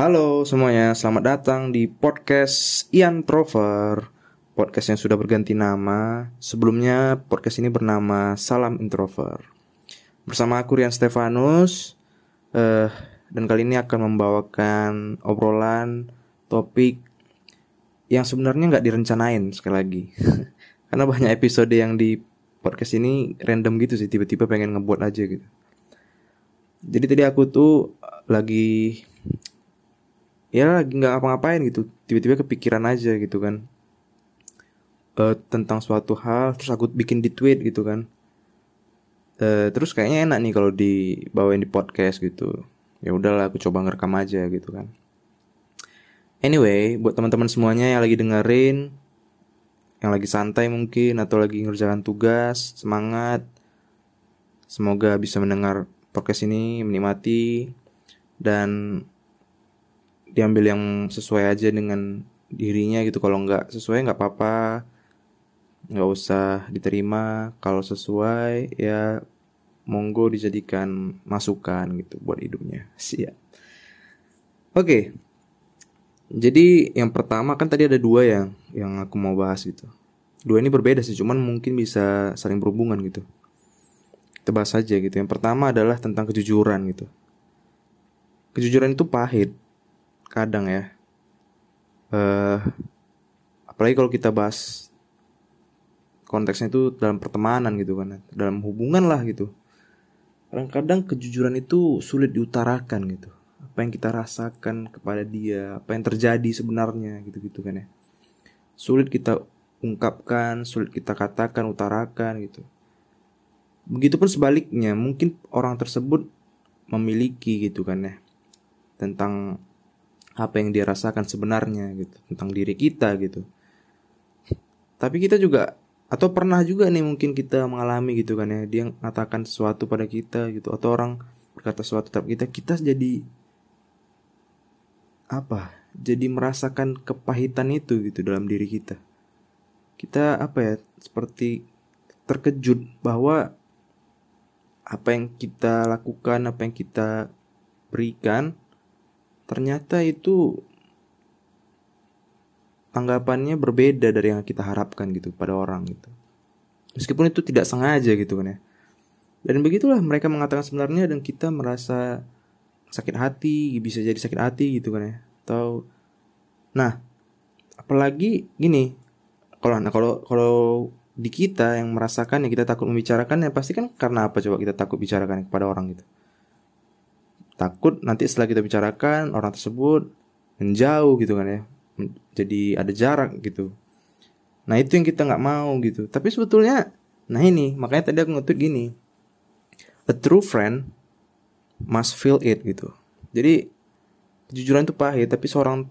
Halo semuanya, selamat datang di podcast Ian Trover. Podcast yang sudah berganti nama. Sebelumnya podcast ini bernama Salam Introver. Bersama aku Rian Stefanus. Uh, Dan kali ini akan membawakan obrolan topik Yang sebenarnya nggak direncanain sekali lagi. Karena banyak episode yang di podcast ini random gitu sih Tiba-tiba pengen ngebuat aja gitu. Jadi tadi aku tuh lagi ya lagi nggak apa-ngapain gitu. Tiba-tiba kepikiran aja gitu kan. Uh, tentang suatu hal terus aku bikin di tweet gitu kan. Uh, terus kayaknya enak nih kalau dibawain di podcast gitu. Ya udahlah aku coba ngerekam aja gitu kan. Anyway buat teman-teman semuanya yang lagi dengerin yang lagi santai mungkin atau lagi ngerjakan tugas semangat semoga bisa mendengar podcast ini menikmati dan diambil yang sesuai aja dengan dirinya gitu. Kalau nggak sesuai nggak apa-apa. Nggak usah diterima. Kalau sesuai ya monggo dijadikan masukan gitu buat hidupnya. Siap. Oke. Jadi yang pertama kan tadi ada dua yang yang aku mau bahas gitu. Dua ini berbeda sih cuman mungkin bisa saling berhubungan gitu. Kita bahas aja gitu. Yang pertama adalah tentang kejujuran gitu. Kejujuran itu pahit kadang ya. Uh, apalagi kalau kita bahas konteksnya itu dalam pertemanan gitu kan dalam hubungan lah gitu. Kadang-kadang kejujuran itu sulit diutarakan gitu. Apa yang kita rasakan kepada dia apa yang terjadi sebenarnya gitu gitu kan ya. Sulit kita ungkapkan sulit kita katakan utarakan gitu. Begitupun sebaliknya mungkin orang tersebut memiliki gitu kan ya tentang apa yang dia rasakan sebenarnya gitu tentang diri kita gitu. Tapi kita juga atau pernah juga nih mungkin kita mengalami gitu kan ya dia mengatakan sesuatu pada kita gitu atau orang berkata sesuatu terhadap kita kita jadi apa jadi merasakan kepahitan itu gitu dalam diri kita. Kita apa ya seperti terkejut bahwa apa yang kita lakukan apa yang kita berikan ternyata itu tanggapannya berbeda dari yang kita harapkan gitu pada orang gitu. Meskipun itu tidak sengaja gitu kan ya. Dan begitulah mereka mengatakan sebenarnya dan kita merasa sakit hati, bisa jadi sakit hati gitu kan ya. Atau nah, apalagi gini, kalau nah kalau kalau di kita yang merasakan ya kita takut membicarakan ya pasti kan karena apa coba kita takut bicarakan kepada orang gitu takut nanti setelah kita bicarakan orang tersebut menjauh gitu kan ya. Jadi ada jarak gitu. Nah itu yang kita nggak mau gitu. Tapi sebetulnya nah ini makanya tadi aku ngetweet gini. A true friend must feel it gitu. Jadi kejujuran itu pahit tapi seorang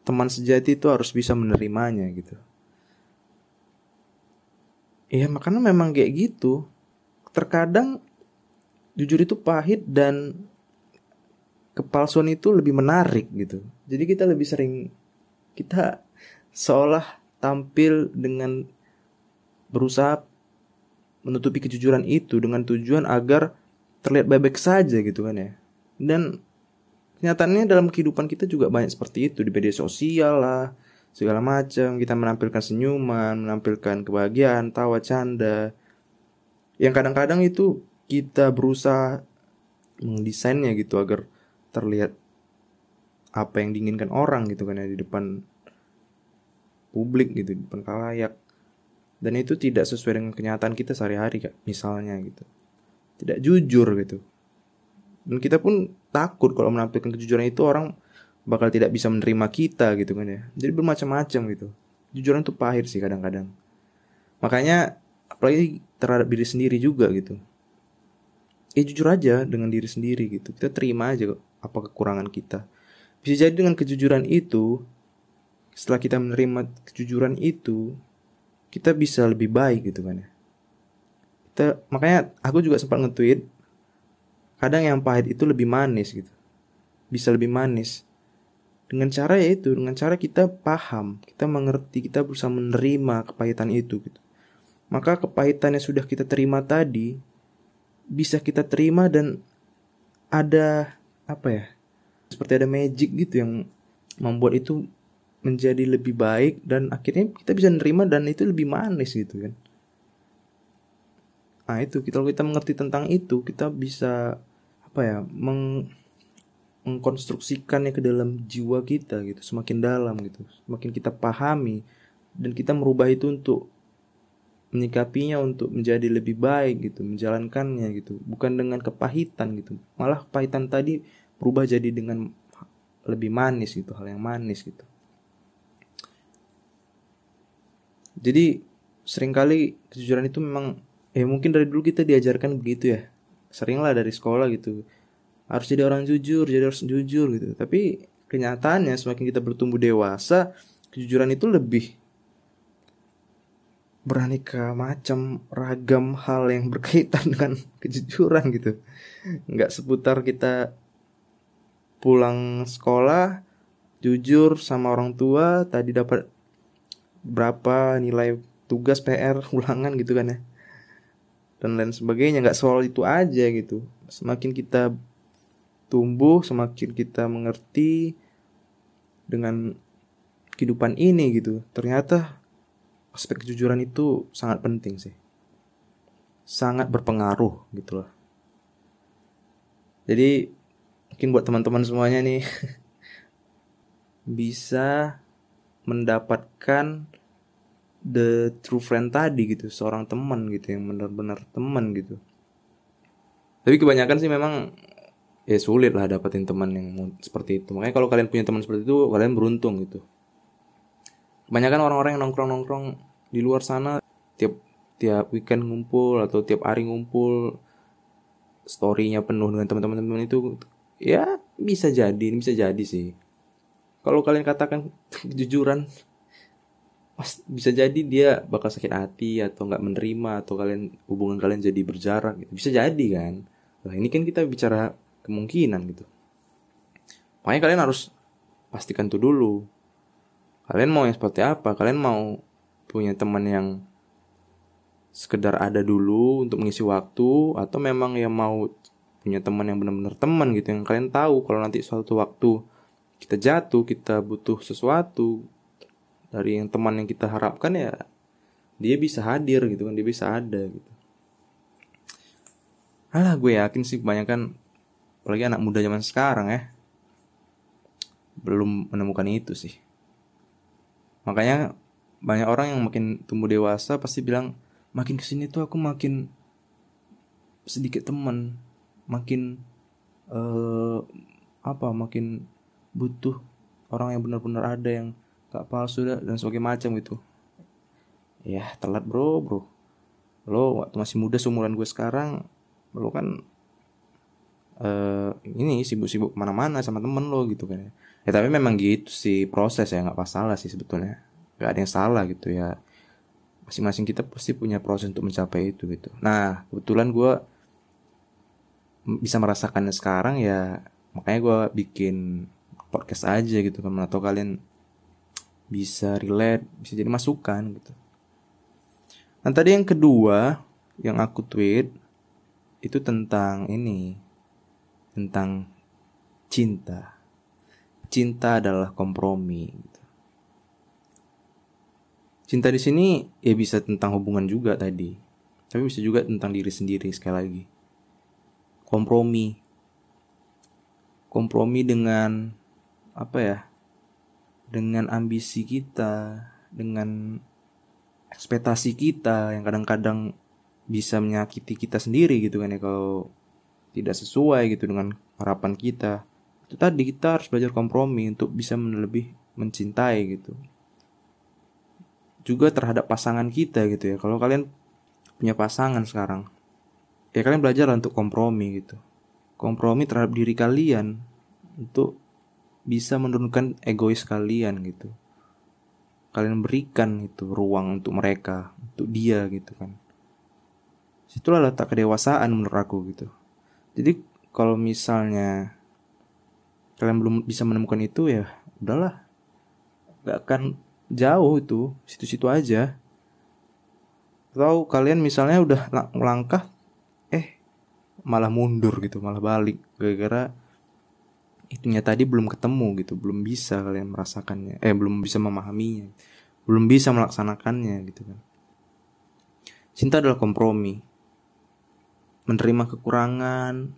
teman sejati itu harus bisa menerimanya gitu. Iya makanya memang kayak gitu. Terkadang jujur itu pahit dan kepalsuan itu lebih menarik gitu. Jadi kita lebih sering kita seolah tampil dengan berusaha menutupi kejujuran itu dengan tujuan agar terlihat baik-baik saja gitu kan ya. Dan kenyataannya dalam kehidupan kita juga banyak seperti itu di media sosial lah segala macam kita menampilkan senyuman menampilkan kebahagiaan tawa canda yang kadang-kadang itu kita berusaha mendesainnya gitu agar terlihat apa yang diinginkan orang gitu kan ya di depan publik gitu di depan kalayak. Dan itu tidak sesuai dengan kenyataan kita sehari-hari kak misalnya gitu. Tidak jujur gitu. Dan kita pun takut kalau menampilkan kejujuran itu orang bakal tidak bisa menerima kita gitu kan ya. Jadi bermacam-macam gitu. Jujuran itu pahit sih kadang-kadang. Makanya apalagi terhadap diri sendiri juga gitu ya jujur aja dengan diri sendiri gitu kita terima aja apa kekurangan kita. Bisa jadi dengan kejujuran itu, setelah kita menerima kejujuran itu, kita bisa lebih baik gitu kan ya. Kita, makanya aku juga sempat nge-tweet, kadang yang pahit itu lebih manis gitu. Bisa lebih manis. Dengan cara yaitu, dengan cara kita paham, kita mengerti, kita berusaha menerima kepahitan itu gitu. Maka kepahitan yang sudah kita terima tadi bisa kita terima dan ada apa ya seperti ada magic gitu yang membuat itu menjadi lebih baik dan akhirnya kita bisa nerima dan itu lebih manis gitu kan. Nah itu kalau kita mengerti tentang itu kita bisa apa ya meng mengkonstruksikannya ke dalam jiwa kita gitu semakin dalam gitu semakin kita pahami dan kita merubah itu untuk menyikapinya untuk menjadi lebih baik gitu menjalankannya gitu. Bukan dengan kepahitan gitu. Malah kepahitan tadi berubah jadi dengan lebih manis gitu hal yang manis gitu. Jadi sering kali kejujuran itu memang eh mungkin dari dulu kita diajarkan begitu ya. Seringlah dari sekolah gitu. Harus jadi orang jujur jadi harus jujur gitu. Tapi kenyataannya semakin kita bertumbuh dewasa kejujuran itu lebih beraneka macam ragam hal yang berkaitan dengan kejujuran gitu. Nggak seputar kita pulang sekolah jujur sama orang tua tadi dapat berapa nilai tugas PR ulangan gitu kan ya. Dan lain sebagainya nggak soal itu aja gitu. Semakin kita tumbuh semakin kita mengerti dengan kehidupan ini gitu. Ternyata aspek kejujuran itu sangat penting sih. Sangat berpengaruh gitu loh. Jadi mungkin buat teman-teman semuanya nih bisa mendapatkan the true friend tadi gitu seorang teman gitu yang benar-benar teman gitu. Tapi kebanyakan sih memang ya sulit lah dapetin teman yang seperti itu. Makanya kalau kalian punya teman seperti itu kalian beruntung gitu kebanyakan orang-orang yang nongkrong-nongkrong di luar sana tiap tiap weekend ngumpul atau tiap hari ngumpul storynya penuh dengan teman-teman itu ya bisa jadi bisa jadi sih. Kalau kalian katakan kejujuran pas bisa jadi dia bakal sakit hati atau nggak menerima atau kalian hubungan kalian jadi berjarak gitu. Bisa jadi kan? Nah ini kan kita bicara kemungkinan gitu. Makanya kalian harus pastikan tuh dulu Kalian mau yang seperti apa? Kalian mau punya teman yang sekedar ada dulu untuk mengisi waktu atau memang yang mau punya teman yang benar-benar teman gitu yang kalian tahu kalau nanti suatu waktu kita jatuh, kita butuh sesuatu dari yang teman yang kita harapkan ya dia bisa hadir gitu kan, dia bisa ada gitu. Alah gue yakin sih kebanyakan apalagi anak muda zaman sekarang ya belum menemukan itu sih makanya banyak orang yang makin tumbuh dewasa pasti bilang makin ke sini tuh aku makin sedikit teman makin uh, apa makin butuh orang yang benar-benar ada yang gak palsu dan sebagainya macam gitu. Ya telat bro bro. Lo waktu masih muda seumuran gue sekarang lo kan uh, ini sibuk-sibuk ke mana-mana sama temen lo gitu kan ya tapi memang gitu sih proses ya nggak masalah sih sebetulnya. Nggak ada yang salah gitu ya. Masing-masing kita pasti punya proses untuk mencapai itu gitu. Nah kebetulan gue bisa merasakannya sekarang ya makanya gue bikin podcast aja gitu kan atau kalian bisa relate bisa jadi masukan gitu. Nah tadi yang kedua yang aku tweet itu tentang ini tentang cinta cinta adalah kompromi. Gitu. Cinta di sini ya bisa tentang hubungan juga tadi, tapi bisa juga tentang diri sendiri sekali lagi. Kompromi, kompromi dengan apa ya? Dengan ambisi kita, dengan ekspektasi kita yang kadang-kadang bisa menyakiti kita sendiri gitu kan ya kalau tidak sesuai gitu dengan harapan kita itu tadi kita harus belajar kompromi untuk bisa lebih mencintai gitu. Juga terhadap pasangan kita gitu ya. Kalau kalian punya pasangan sekarang ya kalian belajar untuk kompromi gitu. Kompromi terhadap diri kalian untuk bisa menurunkan egois kalian gitu. Kalian berikan itu ruang untuk mereka untuk dia gitu kan. Situlah letak kedewasaan menurut aku gitu. Jadi kalau misalnya kalian belum bisa menemukan itu ya udahlah. Gak akan jauh itu situ-situ aja. Atau kalian misalnya udah melangkah eh malah mundur gitu malah balik gara-gara itunya tadi belum ketemu gitu belum bisa kalian merasakannya eh belum bisa memahaminya belum bisa melaksanakannya gitu kan. Cinta adalah kompromi. Menerima kekurangan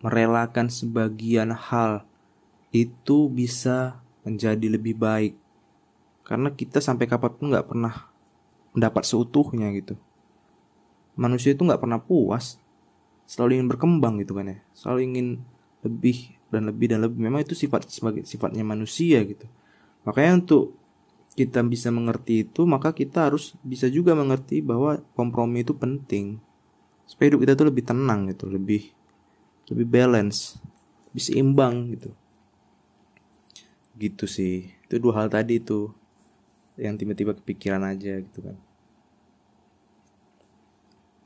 merelakan sebagian hal itu bisa menjadi lebih baik. Karena kita sampai kapan pun nggak pernah mendapat seutuhnya gitu. Manusia itu nggak pernah puas. Selalu ingin berkembang gitu kan ya. Selalu ingin lebih dan lebih dan lebih. Memang itu sifat sebagai sifatnya manusia gitu. Makanya untuk kita bisa mengerti itu maka kita harus bisa juga mengerti bahwa kompromi itu penting. Supaya hidup kita tuh lebih tenang gitu lebih lebih balance lebih seimbang gitu gitu sih itu dua hal tadi tuh yang tiba-tiba kepikiran aja gitu kan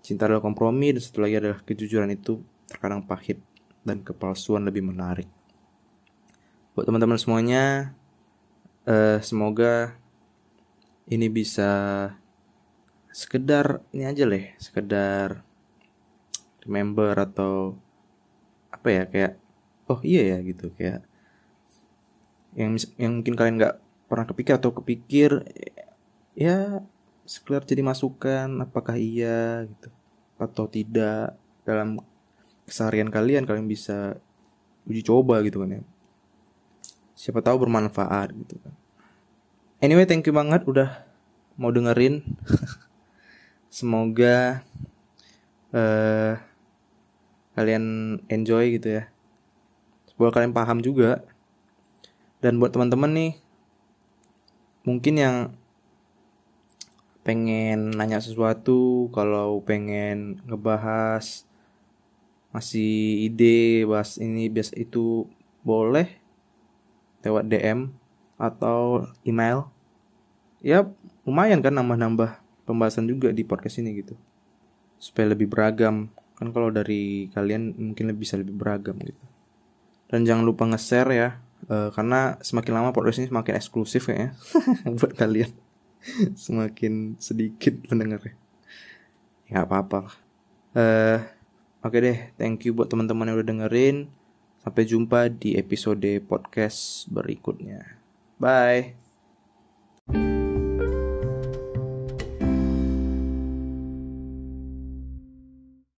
cinta adalah kompromi dan satu lagi adalah kejujuran itu terkadang pahit dan kepalsuan lebih menarik. Buat teman-teman semuanya, uh, semoga ini bisa sekedar ini aja leh, sekedar remember atau apa ya kayak oh iya ya gitu kayak yang yang mungkin kalian nggak pernah kepikir atau kepikir ya sekedar jadi masukan apakah iya gitu atau tidak. Dalam keseharian kalian kalian bisa uji coba gitu kan ya. Siapa tahu bermanfaat gitu kan. Anyway thank you banget udah mau dengerin. Semoga uh, kalian enjoy gitu ya. Semoga kalian paham juga dan buat teman-teman nih mungkin yang pengen nanya sesuatu kalau pengen ngebahas masih ide bahas ini biasa itu boleh lewat DM atau email. Ya lumayan kan nambah-nambah pembahasan juga di podcast ini gitu. Supaya lebih beragam. Kan kalau dari kalian mungkin lebih bisa lebih beragam gitu. Dan jangan lupa nge-share ya uh, karena semakin lama podcast ini semakin eksklusif ya buat kalian semakin sedikit pendengarnya ya apa-apa uh, Oke deh, thank you buat teman-teman yang udah dengerin. Sampai jumpa di episode podcast berikutnya. Bye.